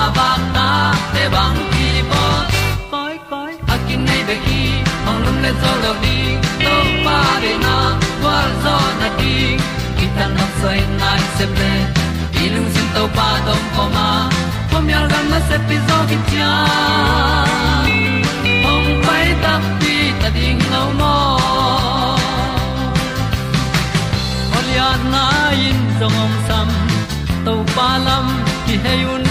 kwa ba ta te bang ki bo koi koi a kin nei be ki ong lum le zo lo ni to pa de na kwa zo na ti ki ta na sai nai se ple ilung sin to pa dom ko ma. Pom yal gam na se pi zo ki tia ong pai ta pi ta ding lo mo Olia na in zong om sam to pa lam ki hay un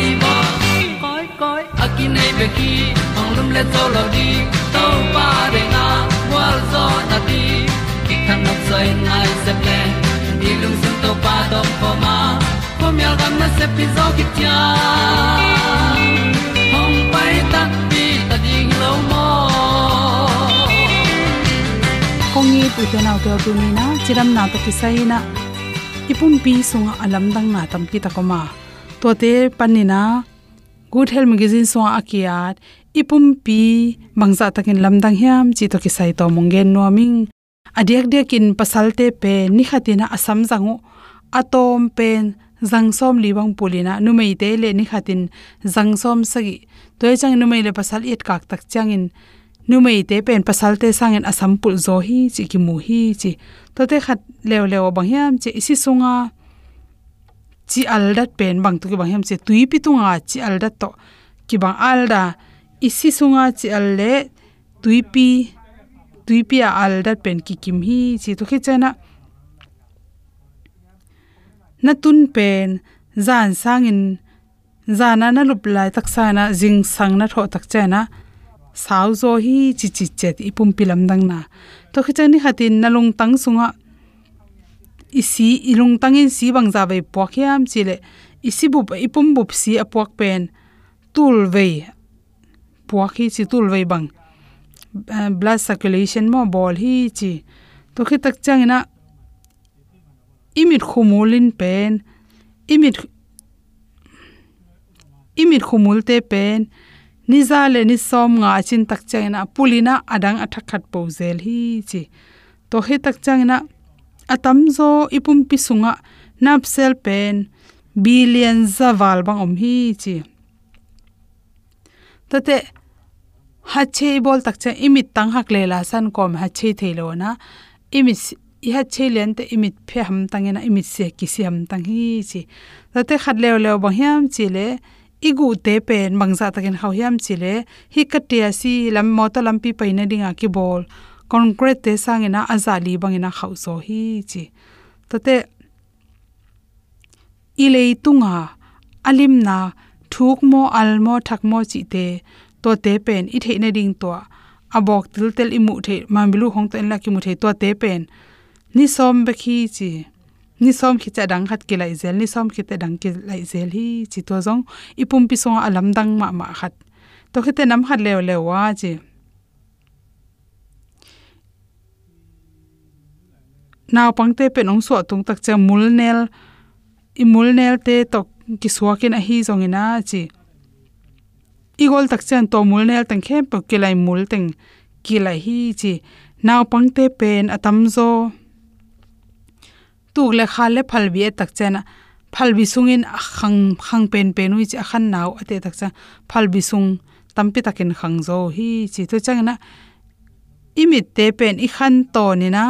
nei pe ki ong lum le to lo di to pa de na wa zo na ti ki kan nok sai nai se ple ni lung sun to pa do po ma. Po mi al gam na se pi zo ki tia hong pai ta pi ta ding lo mo kongi tu te na to tu ni na chiram na to ki sai na ipum pi sunga alam dang na tam ki ma to te pan ni na good health magazine so akiat, ipum pi mangza takin lamdang hiam chi to ki sai to mongen no ming. Adiak dia kin pasalte pe ni khatina asam zangu. Atom pen zangsom liwang pulina numei te le ni khatin zangsom sagi. Toy chang numei le pasal et kak tak changin. Numei te pen pasal te sangin asam pul zo hi, chi ki mu hi, chi. To te khat lew lew bang hiam, chi isi sunga chi aldat pen bang tu ki bang hem che tui pi tunga chi aldat to ki bang alda. Isi sunga chi alle tui pi tui pi aldat pen ki kim hi, chi to khi chana na tun pen, zan sangin zana na lup lai tak sana jing sang na tho tak chana sau zo hi, chi chi chet ipum pilam dang na. To khichani hatin nalung tang sunga isi ilung tangin si bangza ve pokhiam chile isi bup ipum bup si apuak pen. Tul ve puak hi chi tul ve bang. Blood circulation mo bol hi chi. To khi tak chang na, imit khumulin pen imit imit khumul te pen. Niza le ni som nga chin tak changna pulina adang athakhat pozel hi chi. To he tak changna atam zo ipum pi sunga nap sel pen. Billion zawal bang om hi chi. Tate ha che bol tak cha imit tang hak le la san kom ha che thelo na. Imit i ha che len te imit phe ham tangena imit se ki si ham tang hi chi. Tate khat lew lew bang hiam chi le, igu te pen mangza takin hau hiam chile hi katia si lam, mota lampi paina dinga ki bol concrete te sangena azali bangena khaw so hi chi. Tate ilei tunga, alim na thuk mo almo thak mo chi te, to te pen, i theina ding to abok til tel imu the, mambilu hong to en la ki mu the, to te pen. Ni som be khi chi, ni som khi cha dang khat ki lai zel, ni som khi te dang ki lai zel hi chi to jong ipum pi so alam dang ma ma khat. To khite nam khat lew lew wa chi. Naw pangte pe nong so tung tak cha mul nel. I mul nel te tok ki suakin a hi zong ina, chi. Igol tak chen to mul nel tang khem pe ki lai mul teng ki lai hi, chi. Naw pangte pen atam zo. Tuk le kha le phal bi tak chena phal bi sungin khang khang pen pen ui chi khan naw ate tak cha phal bi sung tampi takin khang zo hi, chi. To chang na imit te pen i khan to ni na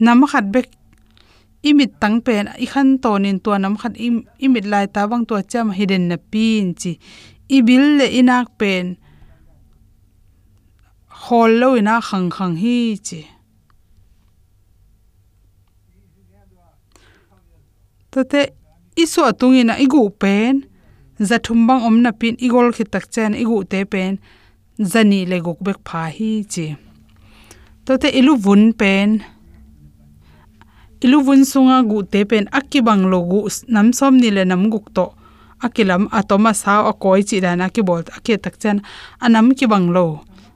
nam khat bek imit tang pen i khan to nin to nam khat im, imit lai ta wang to cham hidden na pin chi. I bil le inak pen hol lo ina khang khang hi chi. Tate, isu atungina igu pen zathumbang omna pin, igol khitak chen igu te pen, zani le gok bek pha hi chi. Tote ilu vun pen tiluvun sunga gu te pen akibang lo gu nam som ni le nam guk to akilam atoma sa a koi chi da na ki bol ake tak chen anam ki bang lo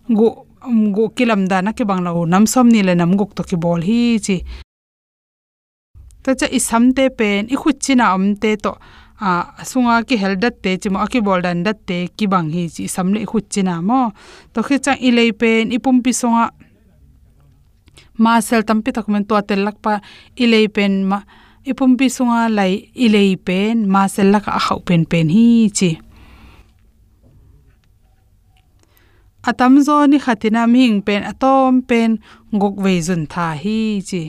gu mm, gu kilam da na ki bang lo nam som ni le nam guk to ki bol hi chi ta cha isam te pen i khu china am te to, a sunga ki heldat te chimo aki boldan dat te ki bang hi chi samle khu china mo. To khi cha i le pen i pum pi songa ma sel tampi takmen to tel lakpa ilei pen ma, ipum bi sunga lai ilei pen ma sel lak a khau pen pen hi chi atam zo ni khatina ming pen, atom pen gok ve jun tha hi chi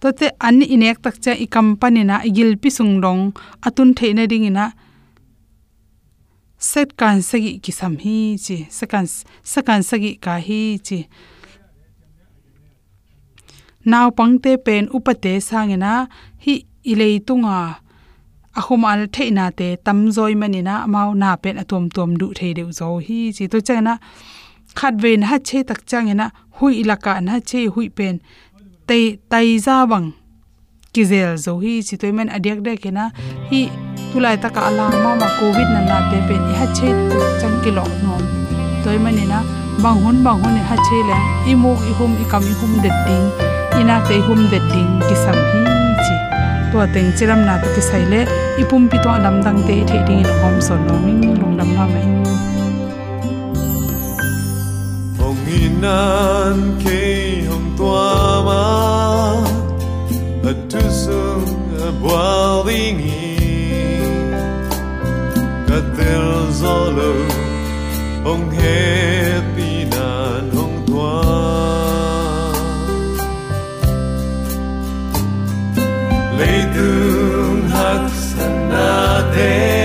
to te an inek tak cha i company na igil pi sung dong, atun theina ding ina set kan sagi ki sam hi chi sakan sakan sagi ka hi chi naw pangte pen upate sangena hi ilei tunga ahum al theina te tamzoi manina mau na pen atom tom du thei deu zo hi chi to chena khat ven ha che tak changena hui ilaka na che hui pen tei tai za bang kizel zo hi chi toy men adek de kena hi tulai taka ala ma ma covid na na te pen ha che tu chang ki lo nom toy men na bang hun bang hun e ha che le, i mu i hum, i kam i hum de ding ina te hum de ding ki sam hi chi. To teng chiram na to ki sai le, i pum pi to lam dang te the ding in hom son no ming long dam ma mai hồng inan ke hồng tua ma at tu sung a boilingi katel ông hồng happy nan hồng tua lấy tương hắc sanate Vì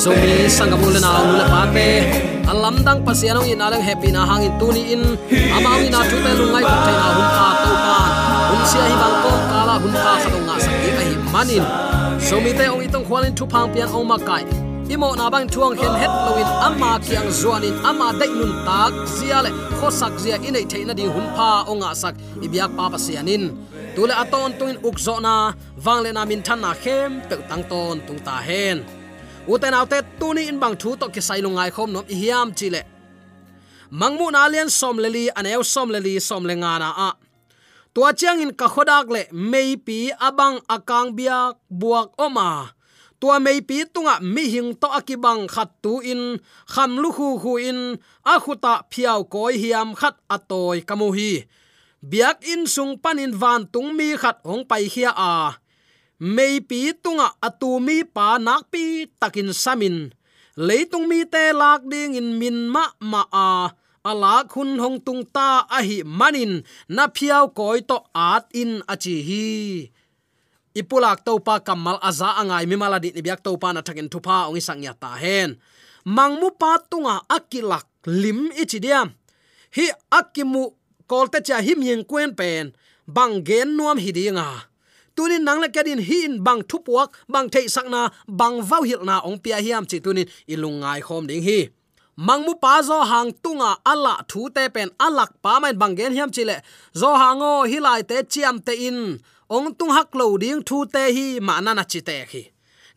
zomi sangamule na ule pate. Alam dang pasianong in alang happy na hangin tuni in ama ina na lungai ko na hun ka to pa hun sia hi bang ko kala hun ka khatong nga sak ka hi manin zomi te ong itong khwalin thu phang pian ong makai. Imo na bang thuang hen het loin ama kiang zuanin ama dai nun tak. Zia le kho sak zia inei theina di hun pha onga sak ibyak pa pasianin tule aton tuin ukzo na wangle na min than na khem pe tang ton tung ta hen uten autte tuni in bang thu to ki sai lungai khom nom hiam chile mangmu na lian som leli aneu som leli som le nga na a tua chiang in ka khodak le mei pi abang akang biak buak oma à. tua mei pi tunga mi hing to akibang khat tu in, kham lu khu khu in, a khuta phiao koi hiam khat atoi kamu hi. Biak in sung pan in van tung mi khat hong pai hia a mei pi tunga atumi pa nak pi takin samin. Leitung mi te lak ding in min ma ma a. Ala khun hong tung ta a hi manin. Na phiao koi to at in achi hi. Ipulak to pa kamal aza angai mi maladi ni biak to pa na thakin thupa ong isang ya ta hen. Mangmu pa tunga akilak lim ichidiam hi akimu kolte cha him yen kwen pen. Bang gen nuam hidinga tunin nang la kadin in bang thupuak bang thei sakna bang vau hil na ong pia hiam chi tunin. Ilungai khom ding hi. Mangmu pa zo hang tunga ala thu te pen alak pa main bangen hiam chile zo hango hilai te chiam te in. Ong tung hak lo ding thu te hi ma na na chi te hi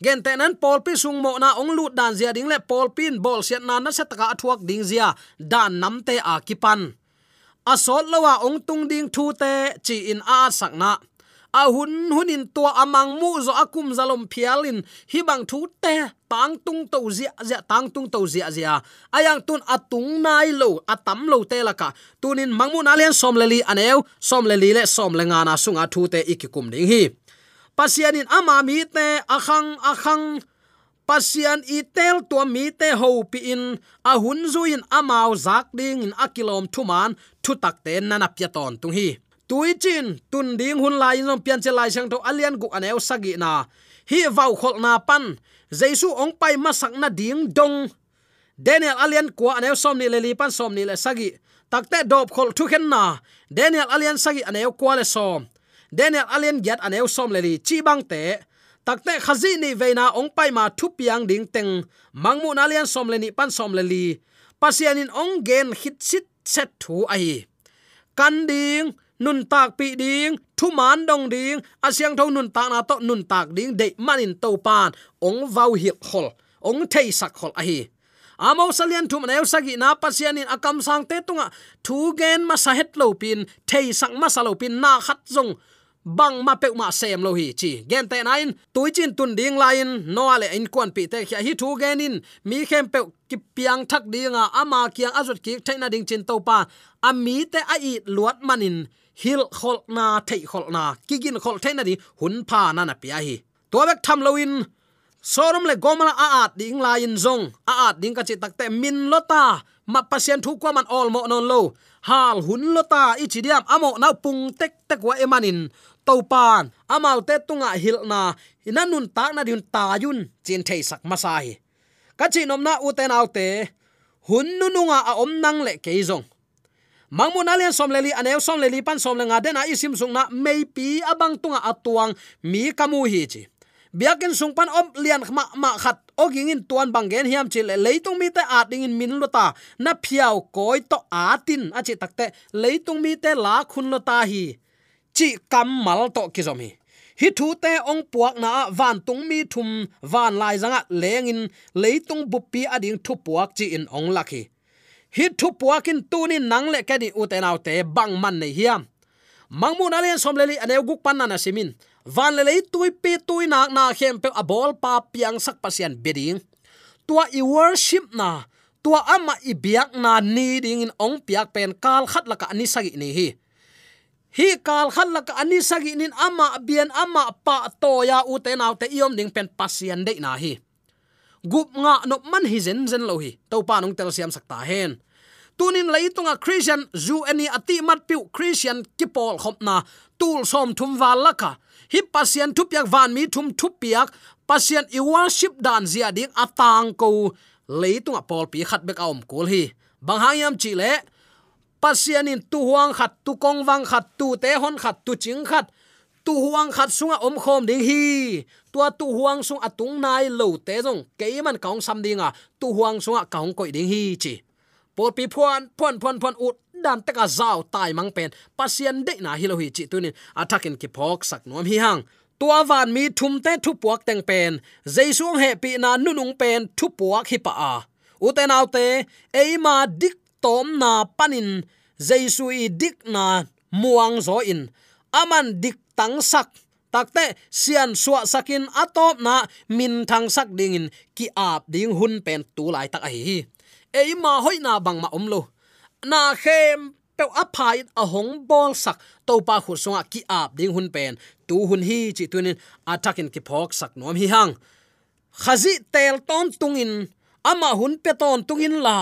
gen te nan pol pi sung mo na ong lut dan zia ding le. Pol pin bol siat na na se taka athuak ding zia. Dan nam te a kipan asol lowa ong tung ding thu te chi in a sakna a hun hunin tua amang mu zo akum zalom phialin. Hi bang thu te, tang tung to zia zia, tang tung to zia zia. Ayang tun atung nai lo, atam lo te laka tunin mangmu na len som leli aneu som leli le, som lenga na sunga thu te ikikum ding hi. Pasianin ama mi te akhang akhang pasian itel to mi te ho pi in. A hun zuin amao zak ding in akilom thuman thu tak te nana pya ton tung hi tui chin, tun ding hun lai nom pian che lai sang to alian gu aneu sagi na. Hi vau khol na pan jesu ong pai masak na ding dong. Daniel alian ko aneu som ni le li pan som ni le sagi. Takte dop khol thu khen na. Daniel alian sagi aneu kwa le som daniel alian get aneu som le li chi bang te. Takte khazi ni veina ong pai ma thu piang ding teng. Mangmu na alian som le ni pan som le li. Pasianin ong gen hit sit set thu ai. Kan ding nun tak pi ding, thu man dong ding asyang tho nun tak na to, nun tak ding, de manin to pan, ong vau hi khol, ong thei sak khol a hi. Amo salian thum neu sagi na pasian in akam sang te tunga, thu gen ma sa het lo pin, thei sak ma sa lo pin, na khat zong, bang ma pe ma sem lo hi chi. Gen te nain tui chin tun ding lain no ale in kwan pi te hi thu gen in, mi khem pe ki piang thak dinga ama kiang azut ki thaina ding chin to pa ami te a i luat manin hil khol na, thei khol na, kigin khol thaina di, hun pha na na pia hi. To bek tham loin sorum le gomala a at ding la in zong, a at ding ka chi takte min lota ma pasien thu kwa man all mo non lo. Hal hun lota i chi diam amo na pung tek tek wa emanin to pan amal te tunga hil na inanun ta na diun ta yun, chin thei sak masai ka chi nom na u te nau te, hun nu nunga a om nang le ke zong mangmun alian som leli anew som leli pan som lenga dena isim sung na mei pi abang tunga atuang mi kamu hi chi. Biakin sungpan om lian ma ma khat ogingin tuan bangen hiam chil leitung mi te ating in min lota na phiao koi to atin achi takte, leitung mi te la khun lota hi. Chi kam mal to ki zomi hi. Thu te ong puak na van tung mi thum, van lai zanga lengin leitung bupi ading thu puak chi in ong lakhi hi thu puakin tunin nang le kadi utenaw te bang man nei hiam. Mangmun alian somleli ane à guk pan na simin van le tui pi tui nak na khem pe à abol pa piang sak pasian beding tua i worship na, tua ama i biak na ni ding in ong piak pen, kal khat laka ani sagi ni hi. Hi kal khat laka ani sagi nin, ama bian ama pa to ya u te iom ding pen pasian de na hi gup nga no man hi zen zen lo hi. To pa nong tel siam sakta hen. Tunin leitunga christian zu ani ati mat piu christian kipol khopna tul som thum walaka hi pasien thupyak van mi thum thupiak. Pasien i worship dan zia ding atang ko. Leitunga pol pi khat bek aum kul hi. Bang hayam chi le. Pasien in tu huang khat tu kong wang khat tu te hon khat tu ching khat tu huang khat sunga om khom ding hi. Tua tu huang sung atung nai lo te jong ke man kaung sam dinga tu huang sunga kaung koi ding hi chi. Por pi phuan phuan phuan phuan ut dan teka zau tai mang pen. Pasien de na hi lo hi chi tunin attacking ki phok sak nom hi hang. Tua van mi thum te thu puak teng pen. Jaisung he pi na nunung pen thu puak hi pa a. Uten autte eima dik tom na panin jaisui dik na muang zo in. Aman dik tang sak. Takte sian suwa sakin atop na min thang sak dingin ki ap ding hun pen tu lai tak ai hi ei ma hoi na bang ma om lo na khem pe aphai a hong bol sak. To pa khu songa ki ap ding hun pen tu hun hi chi tunin atakin ki phok sak nom hi hang. Khazi tel ton tungin, ama hun pe ton tungin la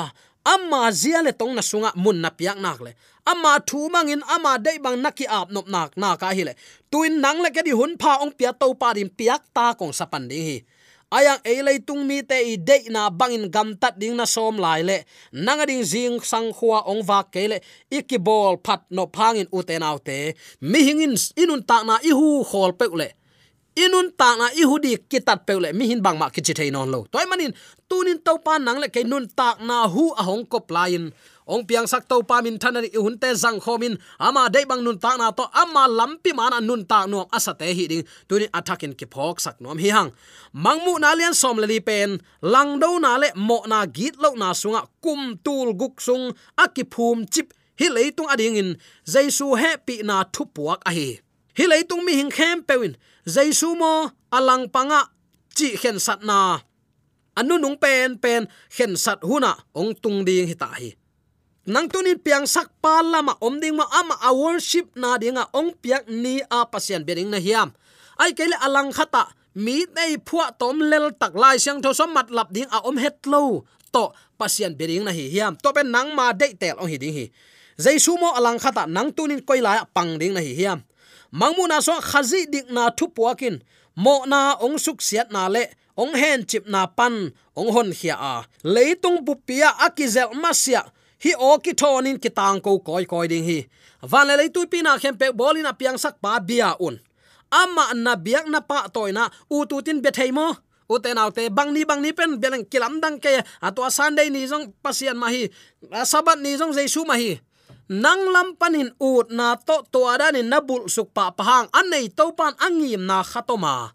amma zia le tong na sunga mun na piak nak le. Amma thu mangin, amma dei bang naki ap nop nak na ka hi le. Tuin nang le ke di hun pha ong pia to pa rim piak ta kong sapan ding hi. Ayang elei tung mi te i dei na bangin gam tat ding na som lai le. Nanga ding jing sang khua ong wa ke le. Ikibol phat no phangin uten autte mi hingin inun ta na i hu khol pe le inun ta na i hu kitat peule mi hin bang ma kichi thein on lo. Toy manin, tunin to pa nang le ke nun tak na hu a hong kop lain ong piang sak to pa min thanari hun te zang khomin ama dei bang nun ta na to, ama lampi mana nun ta nuam asate hi ding. Tunin attacking ki phok sak nom hi hang. Mangmu na lian som le pen. Lang do na le mo na git lo na sunga kum tul guk sung akiphum chip hi leitung ading in. Jaisu happy na thupuak a hi hi leitung mi hing khem pewin jaisu mo alang panga chi khen sat na. Anu nung pen pen, khen sat huna ong tung ding hi ta hi. Nang tunin piang sak pa lama om ding ma ama a worship na dinga ong piak ni a pasian bering na hiam. Ai kele alang khata mi nei phua tom lel tak lai siang tho som mat lap ding a om het lo, to pasian bering na hi hiam. To pen nang ma de tel ong hi ding hi. Jaisu mo alang khata nang tunin koi la pang ding na hi hiam mangmu na so khazi dik na thu puakin mo na ong suk siat na le, ong hen chip na pan, ong hon khia a. Leitung pupia akizel masia hi o ki thonin ki tang ko koi koi ding hi. Van le leitu pi na khem bolin a piang sak pa bia un. Ama na biak na pa toina u tu tin be thei mo. U te nau te bang ni bang ni pen beleng kilam dang ke. Atwa sunday ni jong pasian ma hi. Sabat ni jong jaisu ma hi nang lam panin ut na to to ada nabul suk pa pahang. Anei to pan angim na khatoma.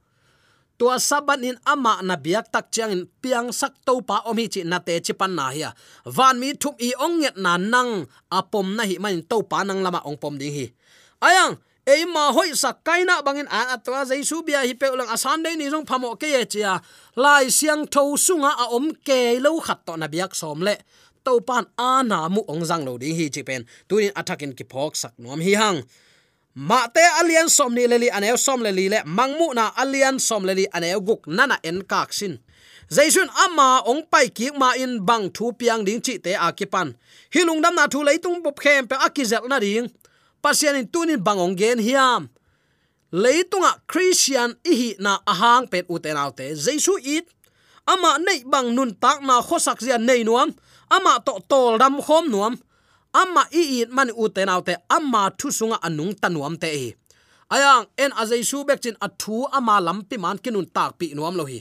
Tua saban in ama na biak tak chiang in piang sak to pa omi chi na te chi pan na hi van mi thup i ong nget na nang apom na hi man to pa nang lama ong pom ding hi. Ayang, ei ma hoi sak kaina bangin a atwa jaisu bia hi pe ulang asan dei ni jong phamo ke ye chia lai siang tho sunga a om ke lo khat to na biak som le to pan ana mu ong jang lo ding hi chi pen. Tuin attacking ki phok sak nom hi hang. Ma te alian som ni leli ane som leli le mangmu na alian som leli ane guk nana en kak sin. Zaisun ama ong pai ki ma in bang thu piang ding chi te akipan hilung dam na thu leitung bop khem pe akizel na ding. Pasian in tunin bangong gen hiam. Leitunga christian ihi na ahang pet uten autte jaisu it. Ama nei bang nun tak na khosak zia nei nuam ama to tol dam khom nuam. Amma i i man u te naute amma thu sunga anung tanuam te e. Ayang, en azai su bek chin athu ama lampi man kinun tak pi nuam lo hi.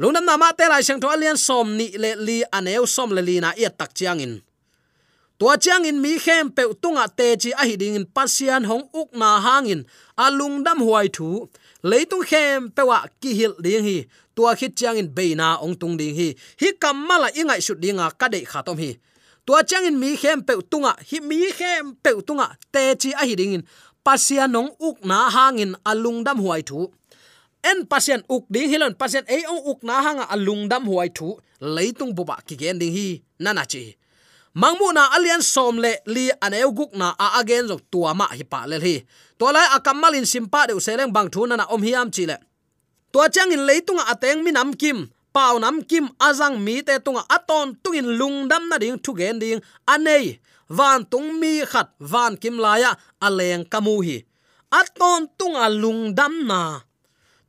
Lunam na ma te lai sang to alian som ni le li aneu som le li na i tak chiang in. Tua chiang in mi khem pe tunga te chi a hi ding in pasian hong uk na hangin alung dam huai thu leitung khem pe wa ki hil ding hi tua khit chiang in beina ong tung ding hi. Hi kamala ingai shut dinga ka dei khatom hi. Tua chang in mi khem pe tunga, hi mi khem pe tunga, te chi a hi ding in. Pasian nong uk na hangin alung dam huai thu. En pasien uk ding hilon pasien ei ong uk na hanga alung dam huai thu. Leitung buba ki gen ding hi nana chi. Mangmu na alian som le li aneu guk na a again jok tua ma hi pa le hi. To lai akamalin simpa de seleng bang thu na om hiam chi le tua chang in leitung ateng minam kim pau nam kim, azang mi te tunga aton, tungin lungdam na ding thu gen ding, anei, van tung mi khat, van kim laya aleng kamu hi. Aton tunga lungdam na.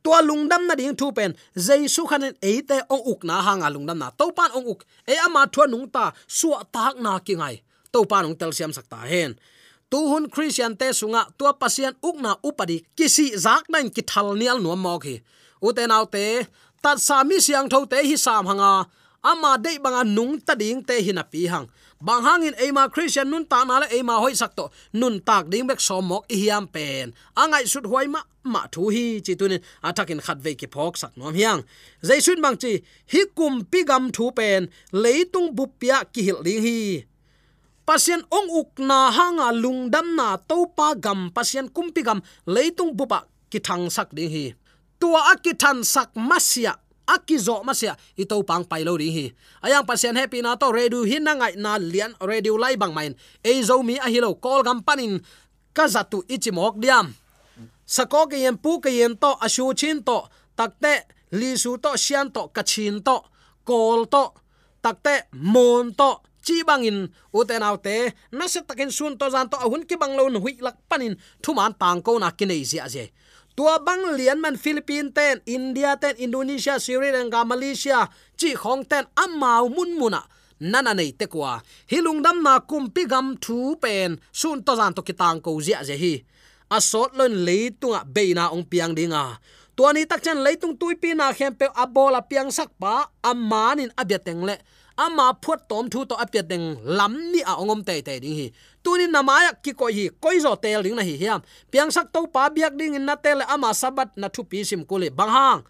Tua lungdam na ding thu pen, jaisu khanen eite ong uk na hanga lungdam na. Topan ong uk e ama thua nung ta suwa tak na ki ngai topan ong tel siam sakta hen. Tu hun christian te sunga, tua pasian uk na upadi, kisi zak nain ki thal nial nuam mok hi uten autte tat sami siang tho te hi sam hanga. Ama de banga nung ta ding te hina pi hang. Bang hangin ema christian nun ta na le ema hoi sak to. Nun tak ding bek somok i hiam pen. Angai sut huai ma ma thu hi chi tunin. Atakin khat ve ki phok sak nom hiang. Jaisun bang chi, hi kum pi gam thu pen leitung bupia ki hil ding hi. Pasien ong uk na hanga lungdam na topa gam. Pasien kumpi gam leitung bupa ki thang sak ding hi tua akithan sak masia akizo masia. Ito pang pailo ri hi. Ayang pasien happy na to redu hinna ngai na lian redu lai bang main. E zo mi a hilo call gam panin kazatu ichimok diam. Sako ke yem pu ke yem to asu chin to takte li su to, sian to kachin to kol to takte mon to, chi bangin uten autte na se takin sun to zan to ahun ki banglo hui lak panin thuman tang ko na kinesia je tua bang lian man philippines ten, india ten, indonesia, sri lanka, malaysia, chi khong ten, amau mun muna. Nana nei te kwa. Hilung dam na kumpi gam thu pen. Sun to zan to kitang ko zia je hi. Asot lon leitunga beina ong piang dinga tuani tak chan leitung tuipi na khem pe abola piang sak pa amanin abiateng le. Ama phuat tom thu to apiat deng lam ni a ongom te te ding hi tunin namaya ki ko hi, koi zo tel ding na hi hiam. Piang sak to pa biak ding na tel ama sabat na thu pi sim kule bang hang.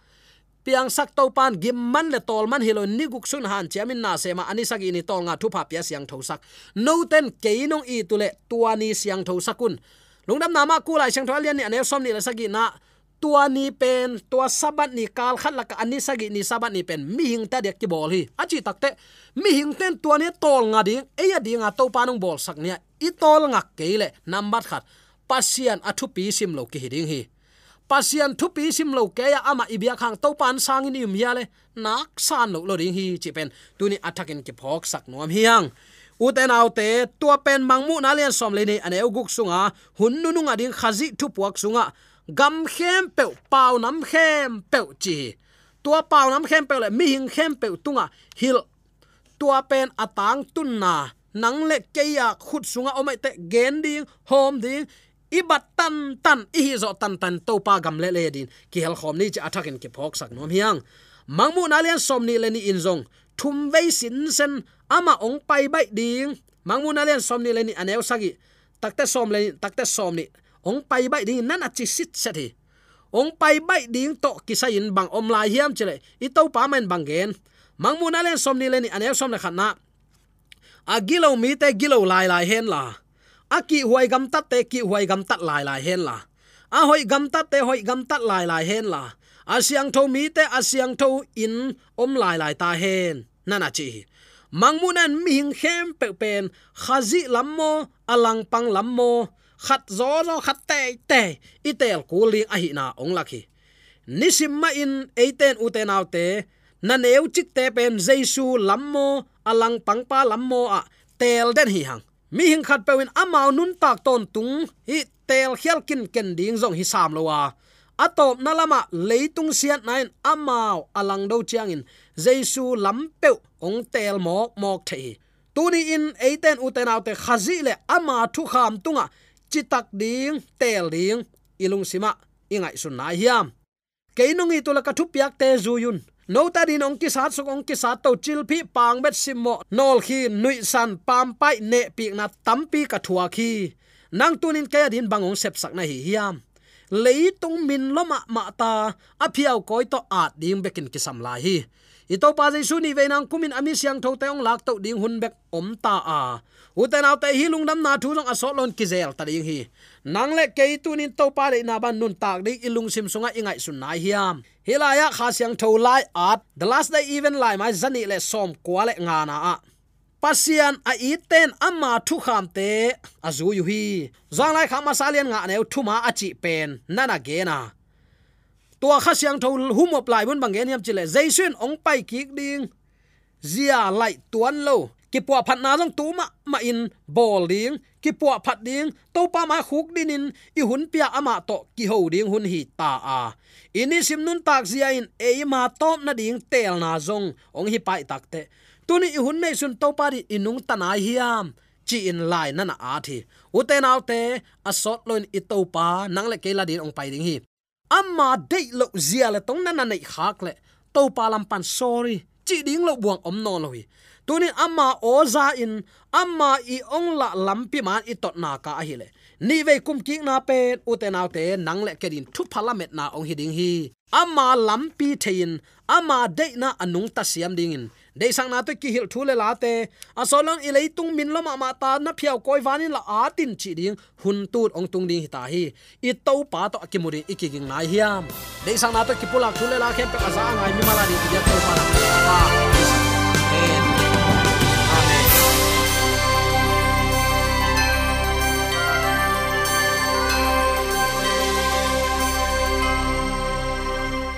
Piang sak to pan gim man le tol man hilo ni guk sun han chamin na sema ani sagi ini tol nga thu pa pia siang tho sak. No ten ke nong i tule tuani siang tho sakun. Lungdam nama ku lai sang tholian ni ane som ni la sagi na tua ni pen, tua sabat ni kal khat lak ani sagi ni sabat ni pen. Mi hing ta dek ki bol hi. Achi takte mi hing ten tua ni tol nga ding e ya ding a to panung bol sak nia i tol nga kele number khat pasian athu pi sim lo ki hiding hi. Pasian thu pi sim lo ke ya ama ibia khang to pan sang ni um ya le nak san lo lo ding hi chi pen tuni athakin ki phok sak nom hiang uten autte tua pen mangmu na lian som le ni, ane uguk sunga. Hun nu nu nga ding khazi thu puak sunga. Gam khem pe pau nam khem pe chi tua pau nam khem pe le mi hing khem pe tunga. Hil tua pen atang tun na nang le keya à, khut sunga omai à, te gen ding hom ding ibat tan tan i hi zo tan tan to pa gam le le din ki hel khom ni cha athakin à ki phok sak nom hiang. Mangmu na lian som ni le ni in zong thum ve sin sen ama ong pai bai ding mangmu na lian som ni le ni aneu sagi takte som le takte som ni ong pai bai ding nan a chi sit sa thi ong pai bai ding to kisa in bang om lai hiam chile i to pa men bang gen mangmun alen som ni leni anel som na khana agilo mi te gilo lai lai hen la. Aki huai gam tat te ki huai gam tat lai lai hen la. A hoi gam tat te hoi gam tat lai lai hen la. Asyang tho mi te asyang tho in om lai lai ta hen. Nana chi. Mangmunan mi hing khem pe pen. Khazi lammo alang pang lammo khat zo zo, khat te te. Itel kuling a hi na ong lakhi nisim ma in eiten uten autte na neu chik te pen jesu lammo alang pangpa lammo a tel den hi hang. Mi hing khat pewin amao nun tak ton tung hi tel khial kin ken ding zong hi sam lo wa atop na lama leitung siat nain amao alang do chiang in jesu lampe ong tel mok mok the tuni in eiten uten autte khazi le ama thu kham tunga. Chitak ding, tel ding, ilung sima, ingai sun na hiam. Keinungi tulaka thu piak te zuyun no ta din ong ki sat sok ong ki sat to chil phi pang bet simmo nol khi nui san pam pai ne pi na tampi ka thua khi. Nang tunin kaya din bangong sep sak na hi hiam. Leitung min loma ma ta aphiau koi to at ding bekin ki sam lai hi ito pa, jaisu, ni veinang kumin, ami siang tho te ong lak to ding hun bek om ta a. Uten te hi lung nam na thu long asol lon kizel ta ding hi. Nang le ke tu nin to pa le na ban nun tak ding ilung sim sunga ingai sun nai hiam. Hilaya kha siang tho lai at, the last day even lai mai zani le som kwale nga na a. Pasian a iten ama thu kham te azu yu hi. Zang lai khama salian nga ne thuma achi pen nana ge na tua kha siang tho hum op lai bun bang yam chile jaisun ong pai ki ding. Zia lai tuan lo. Ki po phat na jong tu ma ma in bol ding. Ki po phat ding. To pa ma khuk din in. I hun pia ama to ki ho ding hun hi ta a. Ini sim nun tak zia in. E ma top na ding tel na jong ong hi pai tak te. Tuni i hun nei sun to pa ri inung tanai hiam. Chi in lai na na a thi. Uten autte asot loin i to pa nang le ke la din ong pai ding hi amma dei lo zia le tong nana nei khak le. To palam pan, sorry. Chi ding lo buang om no lo hi. Tunin amma oza in, amma i ong la lampi man i tot na ka hi le. Ni ve kum ki na pe, u te na te, nang le ke din thu parliament na ong hi ding hi. Amma lampi thein amma de na anung ta siam ding in dei sang na to ki hil thule la te a solong i tung min lo ma ta na phiao koi wanin la a tin chi ding hun tut ong tung ding hita hi i to pa to ki muri i ki ging nai hiam. Dei sang na to ki pula thule la khem pe ka za ngai mi mala di ti ya to pa